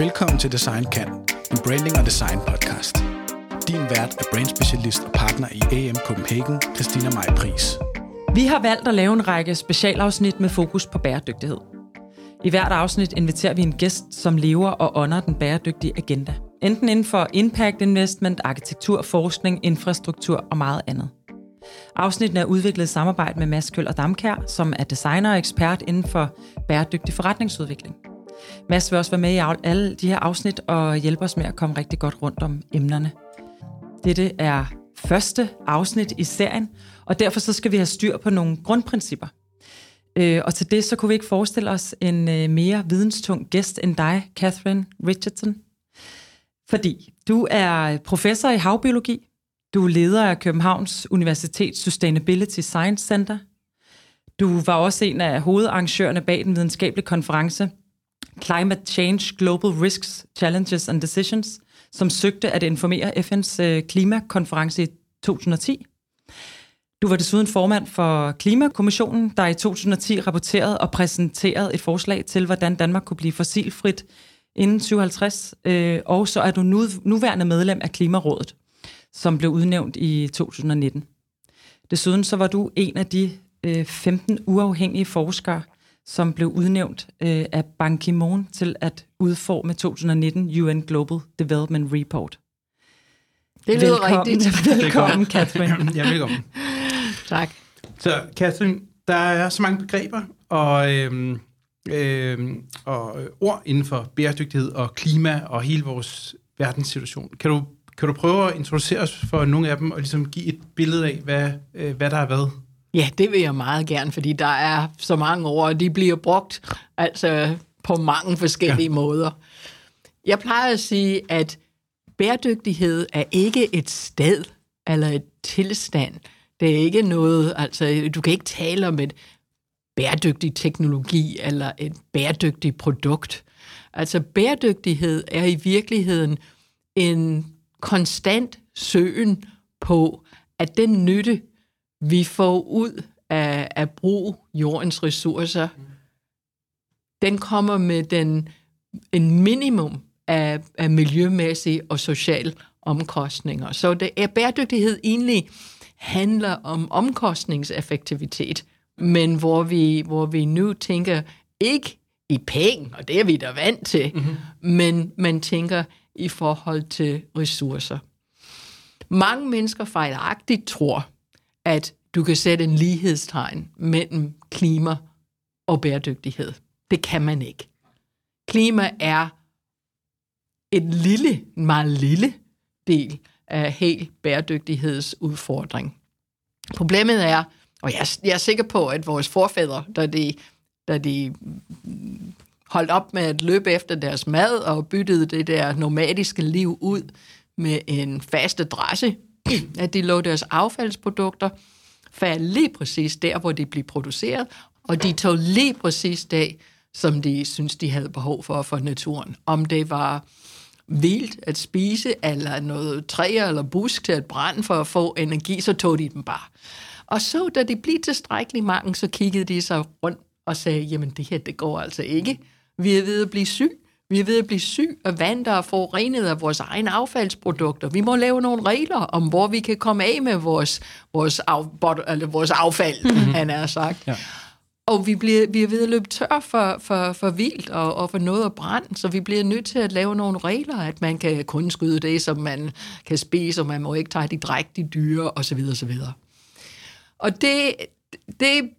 Velkommen til Design Kan, en branding og design podcast. Din vært er brandspecialist og partner i AM Copenhagen, Christina Maj Pris. Vi har valgt at lave en række specialafsnit med fokus på bæredygtighed. I hvert afsnit inviterer vi en gæst, som lever og ånder den bæredygtige agenda. Enten inden for impact investment, arkitektur, forskning, infrastruktur og meget andet. Afsnitten er udviklet i samarbejde med Mads Køl og Damkær, som er designer og ekspert inden for bæredygtig forretningsudvikling. Mads vil også være med i alle de her afsnit og hjælpe os med at komme rigtig godt rundt om emnerne. Dette er første afsnit i serien, og derfor så skal vi have styr på nogle grundprincipper. Øh, og til det så kunne vi ikke forestille os en øh, mere videnstung gæst end dig, Catherine Richardson. Fordi du er professor i havbiologi, du er leder af Københavns Universitets Sustainability Science Center, du var også en af hovedarrangørerne bag den videnskabelige konference Climate Change Global Risks, Challenges and Decisions, som søgte at informere FN's øh, klimakonference i 2010. Du var desuden formand for Klimakommissionen, der i 2010 rapporterede og præsenterede et forslag til, hvordan Danmark kunne blive fossilfrit inden 2050, øh, og så er du nu, nuværende medlem af Klimarådet, som blev udnævnt i 2019. Desuden så var du en af de øh, 15 uafhængige forskere, som blev udnævnt øh, af Ban Ki-moon til at udforme 2019 UN Global Development Report. Det lyder velkommen, rigtigt. Velkommen, Catherine. ja, velkommen. tak. Så Catherine, der er så mange begreber og, øhm, øhm, og ord inden for bæredygtighed og klima og hele vores verdenssituation. Kan du, kan du prøve at introducere os for nogle af dem og ligesom give et billede af, hvad, øh, hvad der har været? Ja, det vil jeg meget gerne, fordi der er så mange ord, og de bliver brugt altså på mange forskellige ja. måder. Jeg plejer at sige, at bæredygtighed er ikke et sted eller et tilstand. Det er ikke noget, altså du kan ikke tale om et bæredygtig teknologi eller et bæredygtigt produkt. Altså bæredygtighed er i virkeligheden en konstant søgen på, at den nytte, vi får ud af at bruge jordens ressourcer, den kommer med den, en minimum af, af miljømæssige og sociale omkostninger. Så det er bæredygtighed egentlig handler om omkostningseffektivitet, men hvor vi, hvor vi nu tænker ikke i penge, og det er vi da vant til, mm-hmm. men man tænker i forhold til ressourcer. Mange mennesker fejlagtigt tror, at du kan sætte en lighedstegn mellem klima og bæredygtighed. Det kan man ikke. Klima er et lille, meget lille del af helt bæredygtighedsudfordring. Problemet er, og jeg, jeg er sikker på, at vores forfædre, da de, da de holdt op med at løbe efter deres mad og byttede det der nomadiske liv ud med en fast adresse, at de lå deres affaldsprodukter falde lige præcis der, hvor de blev produceret, og de tog lige præcis det, som de synes, de havde behov for for naturen. Om det var vildt at spise, eller noget træ eller busk til at brænde for at få energi, så tog de dem bare. Og så, da de blev tilstrækkeligt mange, så kiggede de sig rundt og sagde, jamen det her, det går altså ikke. Vi er ved at blive syg. Vi er ved at blive syg af vand, der er forurenet af vores egne affaldsprodukter. Vi må lave nogle regler om, hvor vi kan komme af med vores, vores, af, eller vores affald, mm-hmm. han har sagt. Ja. Og vi, bliver, vi er ved at løbe tør for, for, for vildt og, og for noget at brænde, så vi bliver nødt til at lave nogle regler, at man kan kun skyde det, som man kan spise, og man må ikke tage de drægtige dyre, osv. osv. Og det, det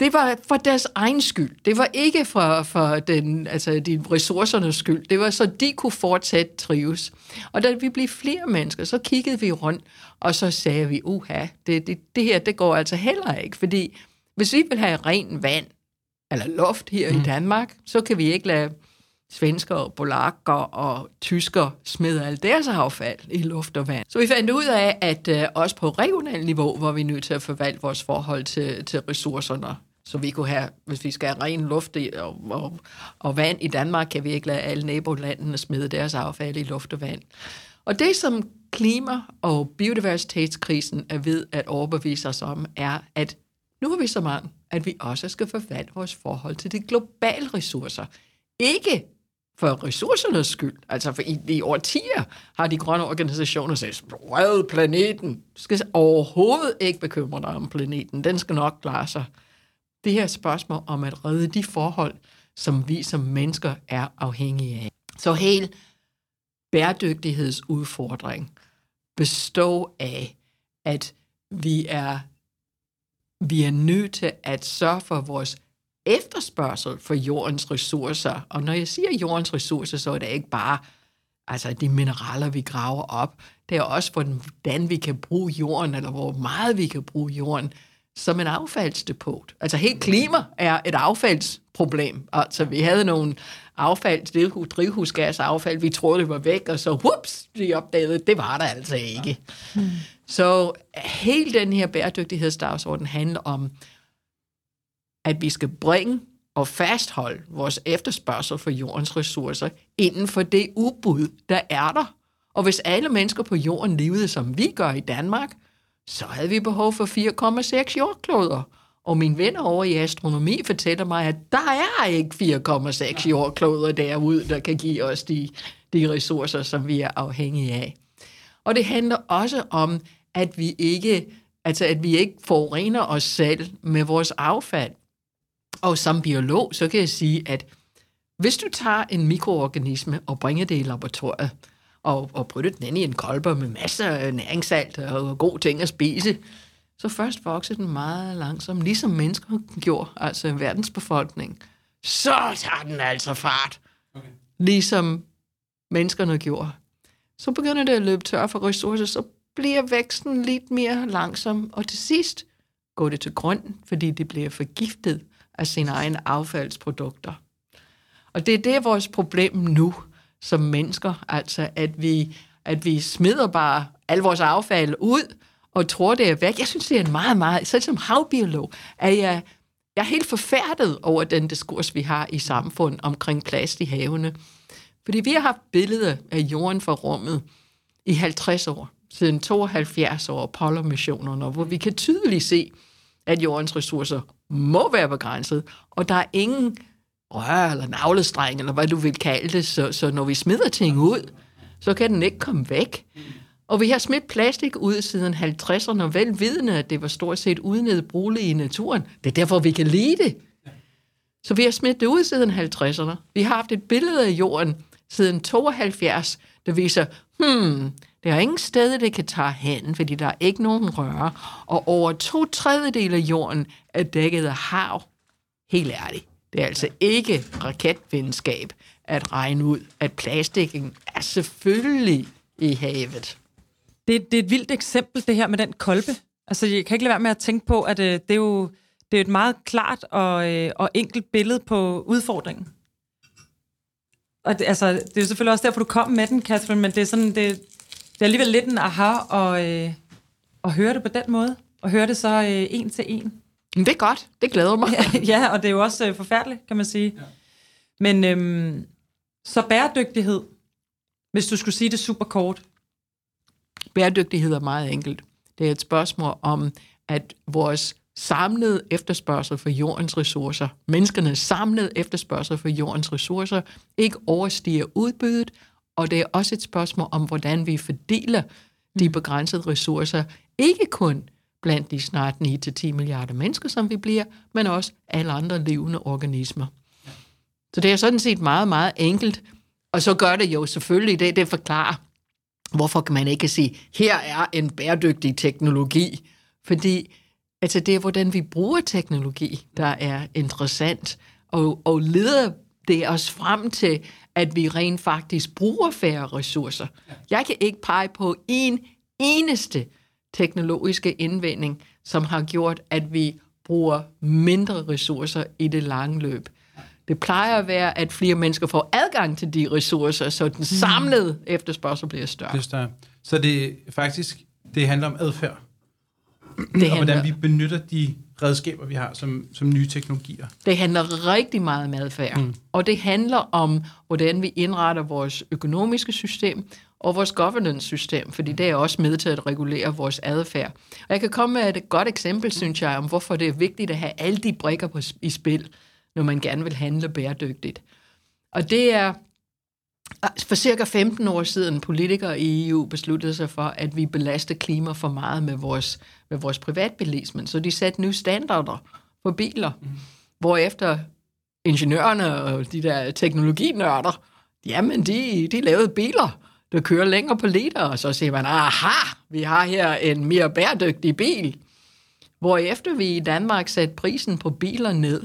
det var for deres egen skyld. Det var ikke for, for den, altså de ressourcernes skyld. Det var så, de kunne fortsat trives. Og da vi blev flere mennesker, så kiggede vi rundt, og så sagde vi, uha, det, det, det her, det går altså heller ikke. Fordi hvis vi vil have ren vand, eller luft her mm. i Danmark, så kan vi ikke lade svensker, polakker og tysker smed alt deres affald i luft og vand. Så vi fandt ud af, at uh, også på regionalt niveau var vi nødt til at forvalte vores forhold til, til ressourcerne. Så vi kunne have, hvis vi skal have ren luft i, og, og, og vand i Danmark, kan vi ikke lade alle nabolandene smide deres affald i luft og vand. Og det, som klima- og biodiversitetskrisen er ved at overbevise os om, er, at nu er vi så mange, at vi også skal forvalte vores forhold til de globale ressourcer. Ikke for ressourcernes skyld. Altså for i, i årtier har de grønne organisationer sagt, red planeten. Du skal overhovedet ikke bekymre dig om planeten. Den skal nok klare sig. Det her spørgsmål om at redde de forhold, som vi som mennesker er afhængige af. Så helt bæredygtighedsudfordring består af, at vi er, vi er nødt til at sørge for vores efterspørgsel for jordens ressourcer. Og når jeg siger jordens ressourcer, så er det ikke bare altså de mineraler, vi graver op. Det er også, hvordan vi kan bruge jorden, eller hvor meget vi kan bruge jorden som en affaldsdepot. Altså helt klima er et affaldsproblem. Altså vi havde nogle affald, drivhusgasaffald, vi troede det var væk, og så whoops, vi opdagede, det var der altså ikke. Hmm. Så hele den her bæredygtighedsdagsorden handler om, at vi skal bringe og fastholde vores efterspørgsel for jordens ressourcer inden for det udbud, der er der. Og hvis alle mennesker på jorden levede, som vi gør i Danmark, så havde vi behov for 4,6 jordkloder. Og min ven over i astronomi fortæller mig, at der er ikke 4,6 jordkloder derude, der kan give os de, de ressourcer, som vi er afhængige af. Og det handler også om, at vi ikke, altså at vi ikke forurener os selv med vores affald. Og som biolog, så kan jeg sige, at hvis du tager en mikroorganisme og bringer det i laboratoriet, og, og putter den ind i en kolber med masser af næringssalt og gode ting at spise, så først vokser den meget langsomt, ligesom mennesker gjorde, altså verdensbefolkning. Så tager den altså fart, okay. ligesom menneskerne gjorde. Så begynder det at løbe tør for ressourcer, så bliver væksten lidt mere langsom, og til sidst går det til grund, fordi det bliver forgiftet af sine egne affaldsprodukter. Og det er det vores problem nu som mennesker, altså at vi, at vi smider bare al vores affald ud og tror, det er væk. Jeg synes, det er en meget, meget, selv som havbiolog, at jeg, jeg er helt forfærdet over den diskurs, vi har i samfundet omkring plast i havene. Fordi vi har haft billeder af jorden fra rummet i 50 år, siden 72 år Apollo-missionerne, hvor vi kan tydeligt se, at jordens ressourcer må være begrænset, og der er ingen rør eller navlestreng, eller hvad du vil kalde det, så, så når vi smider ting ud, så kan den ikke komme væk. Og vi har smidt plastik ud siden 50'erne, velvidende, at det var stort set udnedbrugeligt i naturen. Det er derfor, vi kan lide det. Så vi har smidt det ud siden 50'erne. Vi har haft et billede af jorden siden 72, der viser, hmm, der er ingen sted, det kan tage hen, fordi der er ikke nogen røre, og over to tredjedel af jorden er dækket af hav. Helt ærligt. Det er altså ikke raketvidenskab at regne ud, at plastikken er selvfølgelig i havet. Det, det er et vildt eksempel, det her med den kolbe. Altså, jeg kan ikke lade være med at tænke på, at øh, det er jo det er et meget klart og, øh, og enkelt billede på udfordringen. Og det, altså, det er jo selvfølgelig også derfor, du kom med den, Catherine, men det er, sådan, det, det er alligevel lidt en aha at, øh, at høre det på den måde, og høre det så øh, en til en. Det er godt. Det glæder mig. ja, og det er jo også øh, forfærdeligt, kan man sige. Ja. Men øhm, så bæredygtighed, hvis du skulle sige det super kort. Bæredygtighed er meget enkelt. Det er et spørgsmål om, at vores samlede efterspørgsel for jordens ressourcer, menneskernes samlede efterspørgsel for jordens ressourcer, ikke overstiger udbuddet, og det er også et spørgsmål om, hvordan vi fordeler de mm. begrænsede ressourcer, ikke kun blandt de snart 9-10 milliarder mennesker, som vi bliver, men også alle andre levende organismer. Så det er sådan set meget, meget enkelt. Og så gør det jo selvfølgelig det, det forklarer, hvorfor kan man ikke sige, her er en bæredygtig teknologi. Fordi altså det er, hvordan vi bruger teknologi, der er interessant, og, og leder det os frem til, at vi rent faktisk bruger færre ressourcer. Jeg kan ikke pege på en eneste teknologiske indvending, som har gjort, at vi bruger mindre ressourcer i det lange løb. Det plejer at være, at flere mennesker får adgang til de ressourcer, så den samlede efterspørgsel bliver større. Det er større. Så det faktisk det handler om adfærd. Det og hvordan vi benytter de redskaber, vi har som, som nye teknologier. Det handler rigtig meget om adfærd. Mm. Og det handler om, hvordan vi indretter vores økonomiske system, og vores governance-system, fordi det er også med til at regulere vores adfærd. Og jeg kan komme med et godt eksempel, synes jeg, om hvorfor det er vigtigt at have alle de brikker på, i spil, når man gerne vil handle bæredygtigt. Og det er, For cirka 15 år siden politikere i EU besluttede sig for, at vi belaster klima for meget med vores, med vores privatbilisme. Så de satte nye standarder for biler, mm. hvorefter ingeniørerne og de der teknologinørder, jamen de, de lavede biler, der kører længere på liter, og så siger man, aha, vi har her en mere bæredygtig bil. Hvorefter vi i Danmark satte prisen på biler ned,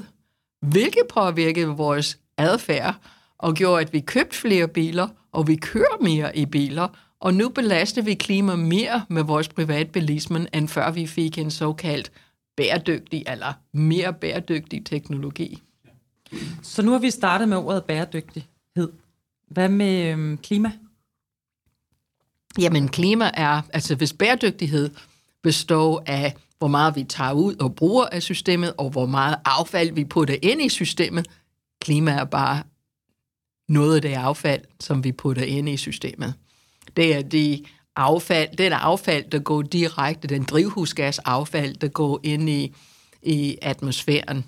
hvilket påvirkede vores adfærd, og gjorde, at vi købte flere biler, og vi kører mere i biler, og nu belaster vi klima mere med vores privatbilisme, end før vi fik en såkaldt bæredygtig eller mere bæredygtig teknologi. Så nu har vi startet med ordet bæredygtighed. Hvad med øhm, klima? Jamen klima er, altså hvis bæredygtighed består af, hvor meget vi tager ud og bruger af systemet, og hvor meget affald vi putter ind i systemet, klima er bare noget af det affald, som vi putter ind i systemet. Det er de affald, den affald, der går direkte, den drivhusgasaffald, der går ind i, i atmosfæren.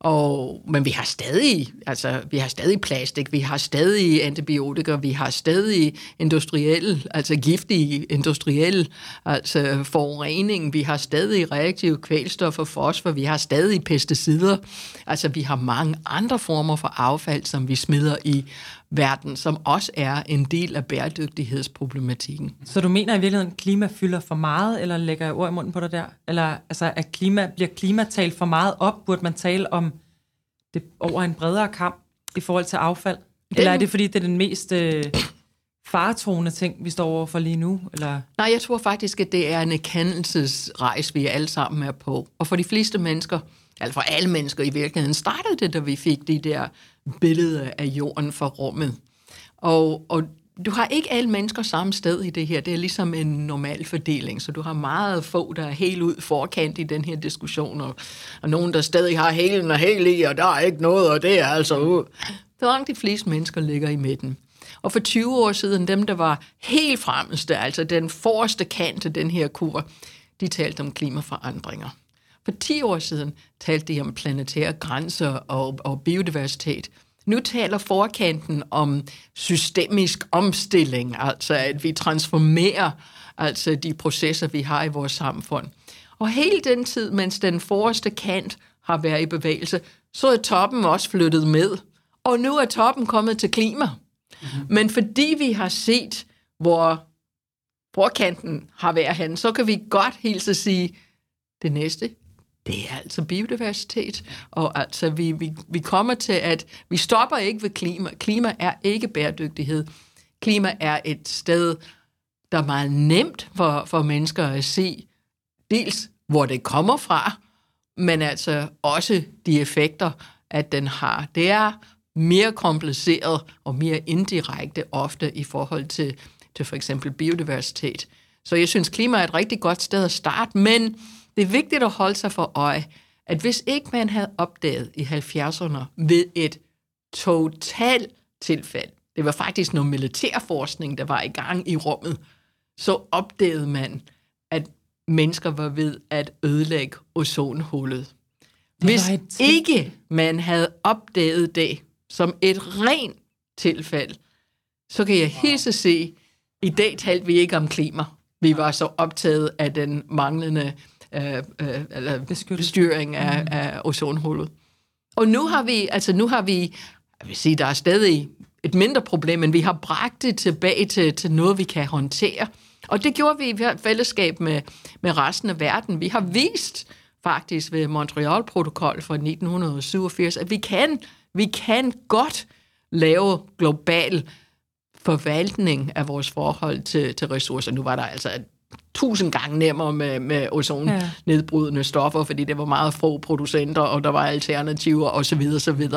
Og, men vi har stadig, altså, vi har stadig plastik, vi har stadig antibiotika, vi har stadig industriel, altså giftig industriel altså forurening, vi har stadig reaktive kvælstof og fosfor, vi har stadig pesticider, altså vi har mange andre former for affald, som vi smider i verden, som også er en del af bæredygtighedsproblematikken. Så du mener i virkeligheden, at klima fylder for meget, eller lægger jeg ord i munden på dig der? Eller altså, at klima, bliver klima talt for meget op? Burde man tale om det over en bredere kamp i forhold til affald? Den, eller er det, fordi det er den mest øh, faretone ting, vi står over for lige nu? Eller? Nej, jeg tror faktisk, at det er en erkendelsesrejse, vi alle sammen er på. Og for de fleste mennesker, altså for alle mennesker i virkeligheden, startede det, da vi fik de der billede af jorden fra rummet. Og, og du har ikke alle mennesker samme sted i det her. Det er ligesom en normal fordeling, så du har meget få, der er helt ud forkant i den her diskussion, og, og nogen, der stadig har helen og hel i, og der er ikke noget, og det er altså... ud. Så langt de fleste mennesker ligger i midten. Og for 20 år siden, dem der var helt fremmeste, altså den forreste kant af den her kur, de talte om klimaforandringer. For 10 år siden talte de om planetære grænser og, og biodiversitet. Nu taler forkanten om systemisk omstilling, altså at vi transformerer altså de processer, vi har i vores samfund. Og hele den tid, mens den forreste kant har været i bevægelse, så er toppen også flyttet med. Og nu er toppen kommet til klima. Mm-hmm. Men fordi vi har set, hvor forkanten har været hen, så kan vi godt hilse sige, det næste, det er altså biodiversitet. Og altså, vi, vi, vi kommer til, at vi stopper ikke ved klima. Klima er ikke bæredygtighed. Klima er et sted, der er meget nemt for, for mennesker at se, dels hvor det kommer fra, men altså også de effekter, at den har. Det er mere kompliceret og mere indirekte ofte i forhold til, til for eksempel biodiversitet. Så jeg synes, klima er et rigtig godt sted at starte, men det er vigtigt at holde sig for øje, at hvis ikke man havde opdaget i 70'erne ved et totalt tilfælde, det var faktisk noget militærforskning, der var i gang i rummet, så opdagede man, at mennesker var ved at ødelægge ozonhullet. Hvis ikke man havde opdaget det som et rent tilfælde, så kan jeg helt så se, i dag talte vi ikke om klima. Vi var så optaget af den manglende øh, øh, eller bestyring af, mm. af ozonhullet. Og nu har vi, altså nu har vi, jeg vil sige, der er stadig et mindre problem, men vi har bragt det tilbage til, til noget, vi kan håndtere. Og det gjorde vi i fællesskab med, med resten af verden. Vi har vist faktisk ved Montreal-protokol fra 1987, at vi kan, vi kan godt lave global forvaltning af vores forhold til, til ressourcer. Nu var der altså tusind gange nemmere med, med ozonnedbrydende stoffer, fordi det var meget få producenter, og der var alternativer osv. osv.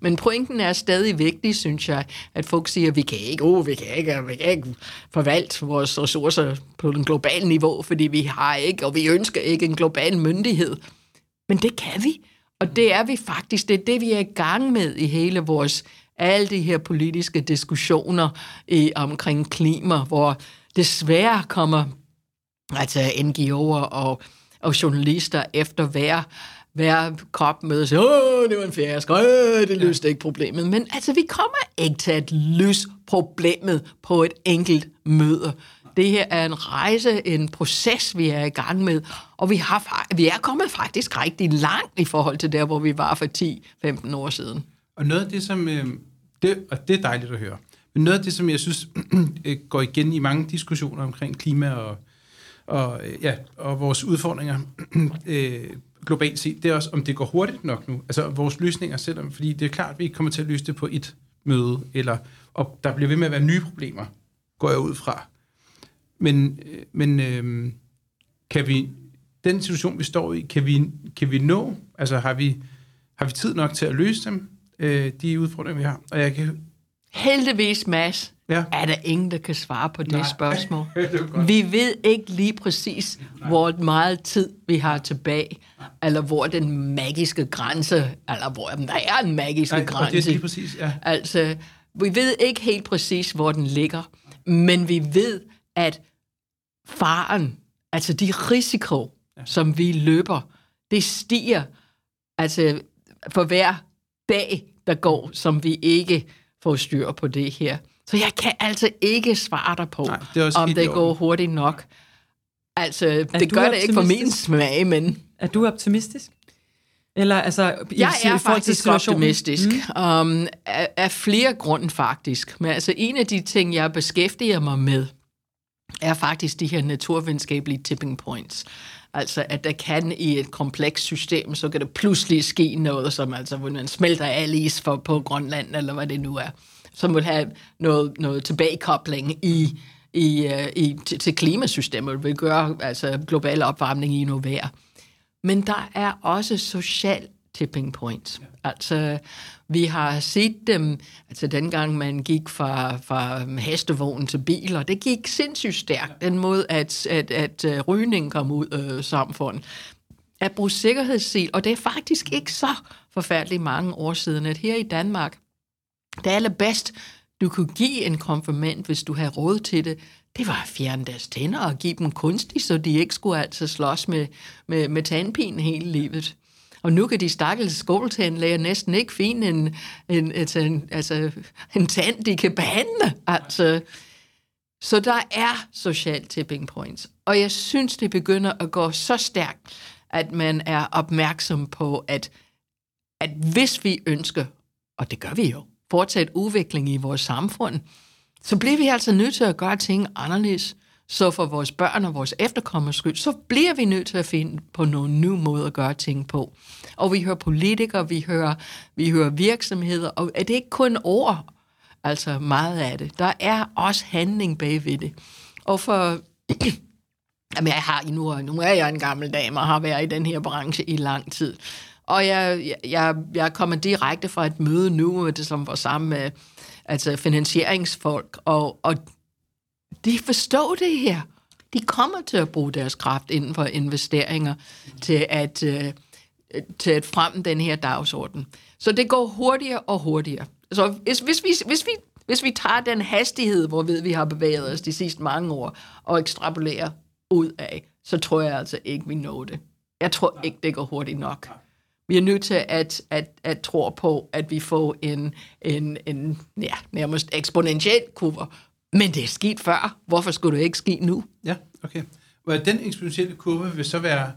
Men pointen er stadig vigtig, synes jeg, at folk siger, at vi kan ikke, oh, vi kan ikke, vi kan ikke forvalte vores ressourcer på en global niveau, fordi vi har ikke, og vi ønsker ikke en global myndighed. Men det kan vi, og det er vi faktisk. Det er det, vi er i gang med i hele vores, alle de her politiske diskussioner i, omkring klima, hvor desværre kommer altså NGO'er og, og journalister efter hver hver krop møder sig, åh, det var en fiasko, øh, det løste ja. ikke problemet. Men altså, vi kommer ikke til at løse problemet på et enkelt møde. Det her er en rejse, en proces, vi er i gang med, og vi, har, vi er kommet faktisk rigtig langt i forhold til der, hvor vi var for 10-15 år siden. Og noget af det, som... Øh, det, og det er dejligt at høre. Men noget af det, som jeg synes øh, går igen i mange diskussioner omkring klima og, og, øh, ja, og vores udfordringer øh, globalt set, det er også, om det går hurtigt nok nu. Altså vores løsninger, selvom, fordi det er klart, at vi ikke kommer til at løse det på et møde, eller, og der bliver ved med at være nye problemer, går jeg ud fra. Men, øh, men øh, kan vi, den situation, vi står i, kan vi, kan vi nå, altså har vi, har vi tid nok til at løse dem, øh, de udfordringer, vi har? Og jeg kan... Heldigvis, Mads, ja. er der ingen, der kan svare på det Nej. spørgsmål. det vi ved ikke lige præcis, Nej. hvor meget tid vi har tilbage, eller hvor den magiske grænse, eller hvor der er en magisk grænse. Det er lige præcis, ja. Altså, vi ved ikke helt præcis, hvor den ligger, men vi ved, at faren, altså de risiko, ja. som vi løber, det stiger altså for hver dag, der går, som vi ikke får styr på det her. Så jeg kan altså ikke svare dig på, Nej, det om det går hurtigt nok. Altså, er det gør det ikke for min smag, men... Er du optimistisk? Eller altså, i, jeg er i faktisk optimistisk. Mm. Um, af, af flere grunde faktisk. Men altså, en af de ting, jeg beskæftiger mig med, er faktisk de her naturvidenskabelige tipping points. Altså, at der kan i et komplekst system, så kan der pludselig ske noget, som altså, hvor man smelter al is for, på Grønland, eller hvad det nu er, som vil have noget, noget tilbagekobling i, i, uh, i, til, til klimasystemet, vil gøre altså, global opvarmning i noget værd. Men der er også social tipping points. Altså, vi har set dem, altså dengang man gik fra, fra hestevogn til biler, det gik sindssygt stærkt, den måde, at, at, at øh, rygning kom ud af øh, samfundet. At bruge sikkerhedssel, og det er faktisk ikke så forfærdeligt mange år siden, at her i Danmark, det allerbedst, du kunne give en konfirmand, hvis du havde råd til det, det var at fjerne deres tænder og give dem kunstigt, så de ikke skulle altså slås med, med, med tandpin hele livet. Og nu kan de stakkels skoletandlæger næsten ikke finde en, en, altså, en, altså, en tand, de kan behandle. Altså, så der er social tipping points. Og jeg synes, det begynder at gå så stærkt, at man er opmærksom på, at, at hvis vi ønsker, og det gør vi jo, fortsat udvikling i vores samfund, så bliver vi altså nødt til at gøre ting anderledes. Så for vores børn og vores efterkommers skyld, så bliver vi nødt til at finde på nogle nye måder at gøre ting på. Og vi hører politikere, vi hører, vi hører virksomheder, og er det ikke kun ord, altså meget af det. Der er også handling bagved det. Og for... Jamen, jeg har, nu, nu er jeg en gammel dame og har været i den her branche i lang tid. Og jeg, jeg, jeg kommer direkte fra et møde nu, øh, det som var sammen med øh, altså finansieringsfolk, og, og de forstår det her. De kommer til at bruge deres kraft inden for investeringer til at, øh, til at fremme den her dagsorden. Så det går hurtigere og hurtigere. Så hvis, hvis, vi, hvis, vi, hvis vi tager den hastighed, hvor vi har bevæget os de sidste mange år, og ekstrapolerer ud af, så tror jeg altså ikke, vi når det. Jeg tror ikke, det går hurtigt nok. Vi er nødt til at, at, at tro på, at vi får en, en, en ja, nærmest eksponentiel kurve, men det er sket før. Hvorfor skulle det ikke ske nu? Ja, okay. Og den eksponentielle kurve vil så være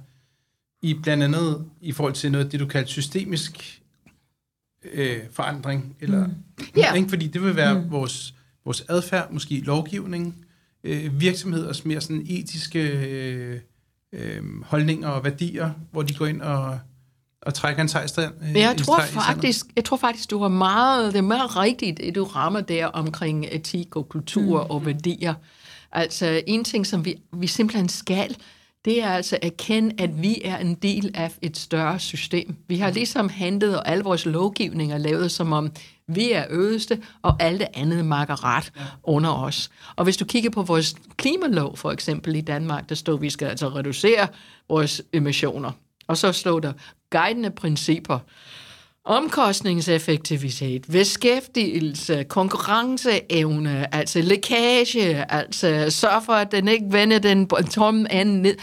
i blandt andet i forhold til noget, det du kalder systemisk øh, forandring, eller mm. yeah. ikke? fordi det vil være mm. vores, vores adfærd, måske lovgivning, øh, virksomheders mere sådan etiske øh, øh, holdninger og værdier, hvor de går ind og og trækker en sejstand. Øh, jeg tror faktisk, jeg tror faktisk, du har meget, det er meget rigtigt, det du rammer der omkring etik og kultur mm. og værdier. Altså en ting, som vi, vi simpelthen skal, det er altså at erkende, at vi er en del af et større system. Vi har ligesom handlet og alle vores lovgivninger lavet som om, vi er øverste, og alt det andet makker ret ja. under os. Og hvis du kigger på vores klimalov, for eksempel i Danmark, der står, at vi skal altså reducere vores emissioner. Og så står der guidende principper. Omkostningseffektivitet, beskæftigelse, konkurrenceevne, altså lækage, altså sørg for, at den ikke vender den tomme ende ned.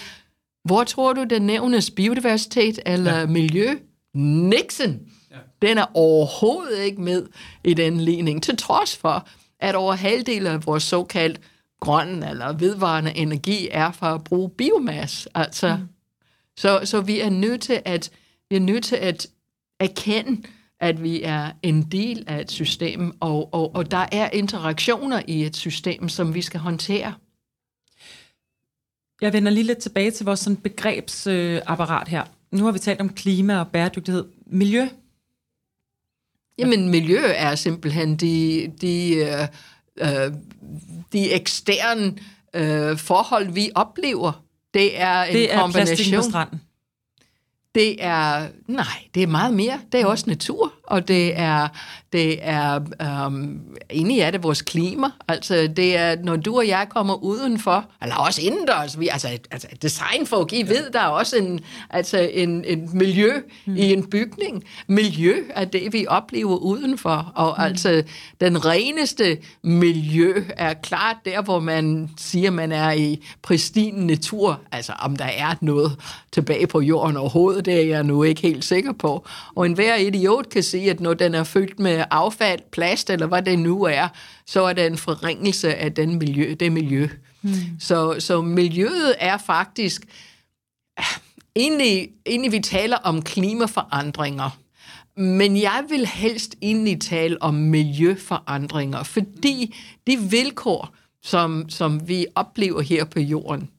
Hvor tror du, der nævnes biodiversitet eller ja. miljø? Nixon. Ja. Den er overhovedet ikke med i den ligning, til trods for, at over halvdelen af vores såkaldt grøn eller vedvarende energi er for at bruge biomasse. Altså, mm. Så, så vi er nødt til at vi er nødt til at erkende, at vi er en del af et system, og, og, og der er interaktioner i et system, som vi skal håndtere. Jeg vender lige lidt tilbage til vores sådan, begrebsapparat her. Nu har vi talt om klima og bæredygtighed. Miljø? Jamen, miljø er simpelthen de, de, øh, øh de eksterne øh, forhold, vi oplever. Det er en det er kombination. på stranden. Det er, nej, det er meget mere. Det er også natur, og det er, det er um, egentlig er det vores klima. Altså, det er, når du og jeg kommer udenfor, eller også indendørs, vi, altså, altså designfolk, I ved, der er også en, altså, en, en miljø mm. i en bygning. Miljø er det, vi oplever udenfor, og mm. altså, den reneste miljø er klart der, hvor man siger, man er i pristin natur, altså om der er noget tilbage på jorden overhovedet, det er jeg nu ikke helt sikker på. Og enhver idiot kan sige, at når den er fyldt med affald, plast eller hvad det nu er, så er det en forringelse af den miljø, det miljø. Mm. Så, så miljøet er faktisk... Egentlig, egentlig vi taler om klimaforandringer, men jeg vil helst egentlig tale om miljøforandringer, fordi de vilkår, som, som vi oplever her på jorden,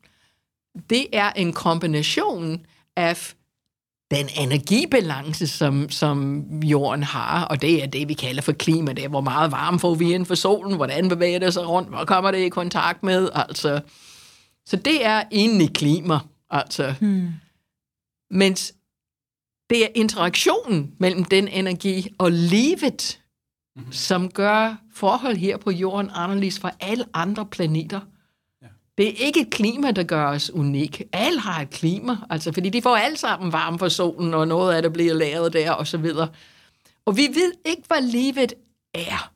det er en kombination af den energibalance, som, som jorden har, og det er det, vi kalder for klima. Det er, hvor meget varme får vi ind for solen, hvordan bevæger det sig rundt, hvor kommer det i kontakt med, altså. Så det er egentlig klima, altså. Hmm. Mens det er interaktionen mellem den energi og livet, mm-hmm. som gør forhold her på jorden anderledes fra alle andre planeter. Det er ikke et klima, der gør os unik. Alle har et klima, altså, fordi de får alle sammen varme fra solen, og noget af det bliver lavet der, og så videre. Og vi ved ikke, hvad livet er,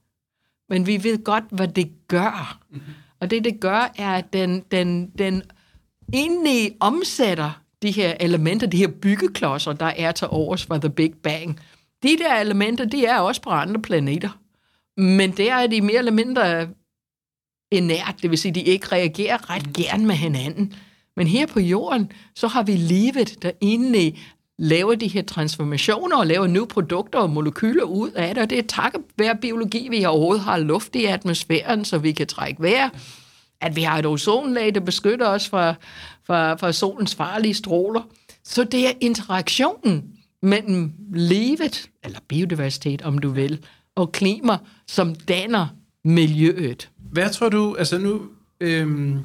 men vi ved godt, hvad det gør. Mm-hmm. Og det, det gør, er, at den, den, den egentlig omsætter de her elementer, de her byggeklodser, der er til overs fra The Big Bang. De der elementer, de er også på andre planeter. Men der er de mere eller mindre inert, det vil sige, de ikke reagerer ret gerne med hinanden. Men her på jorden, så har vi livet, der inde laver de her transformationer og laver nye produkter og molekyler ud af det, og det er takket være biologi, vi overhovedet har luft i atmosfæren, så vi kan trække vejr, at vi har et ozonlag, der beskytter os fra, fra, fra solens farlige stråler. Så det er interaktionen mellem livet, eller biodiversitet, om du vil, og klima, som danner miljøet. Hvad tror du, altså nu, øhm,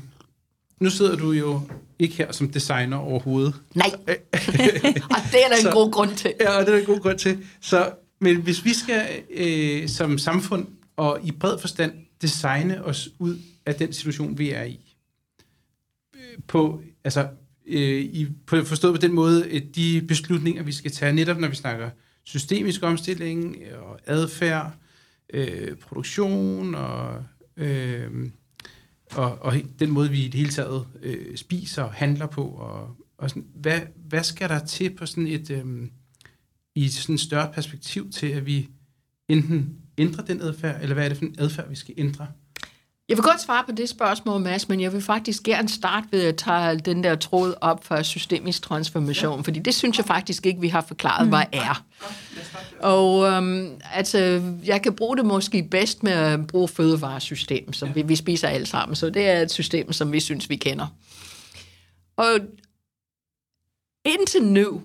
nu sidder du jo ikke her som designer overhovedet. Nej, og det er der en så, god grund til. Ja, og det er en god grund til. Så, men hvis vi skal øh, som samfund og i bred forstand designe os ud af den situation, vi er i, på, altså, øh, i, på, forstået på den måde, de beslutninger, vi skal tage, netop når vi snakker systemisk omstilling og adfærd, øh, produktion og øh, og, og den måde, vi i det hele taget øh, spiser og handler på. Og, og sådan, hvad, hvad skal der til på sådan et, øh, i sådan et større perspektiv til, at vi enten ændrer den adfærd, eller hvad er det for en adfærd, vi skal ændre? Jeg vil godt svare på det spørgsmål, Mads, men jeg vil faktisk gerne starte ved at tage den der tråd op for systemisk transformation, ja. fordi det synes jeg faktisk ikke, vi har forklaret, mm. hvad er. Og øhm, altså, jeg kan bruge det måske bedst med at bruge fødevaresystem, som ja. vi, vi spiser alle sammen, så det er et system, som vi synes, vi kender. Og indtil nu,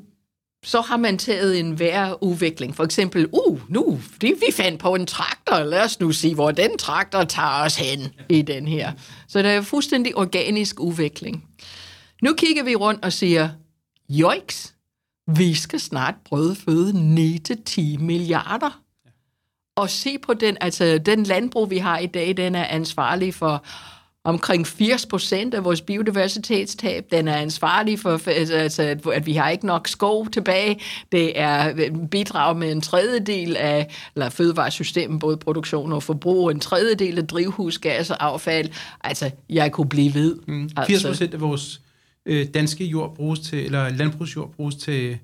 så har man taget en hver udvikling. For eksempel, uh, nu, det, vi fandt på en traktor, lad os nu sige, hvor den traktor tager os hen i den her. Så det er fuldstændig organisk udvikling. Nu kigger vi rundt og siger, joiks, vi skal snart brødføde 9-10 milliarder. Og se på den, altså den landbrug, vi har i dag, den er ansvarlig for omkring 80 procent af vores biodiversitetstab. Den er ansvarlig for, altså, at vi har ikke nok skov tilbage. Det er bidrag med en tredjedel af eller fødevaresystemet, både produktion og forbrug, en tredjedel af drivhusgasser, affald. Altså, jeg kunne blive ved. Mm. 80 procent altså. af vores øh, danske jord bruges til, eller landbrugsjord bruges til,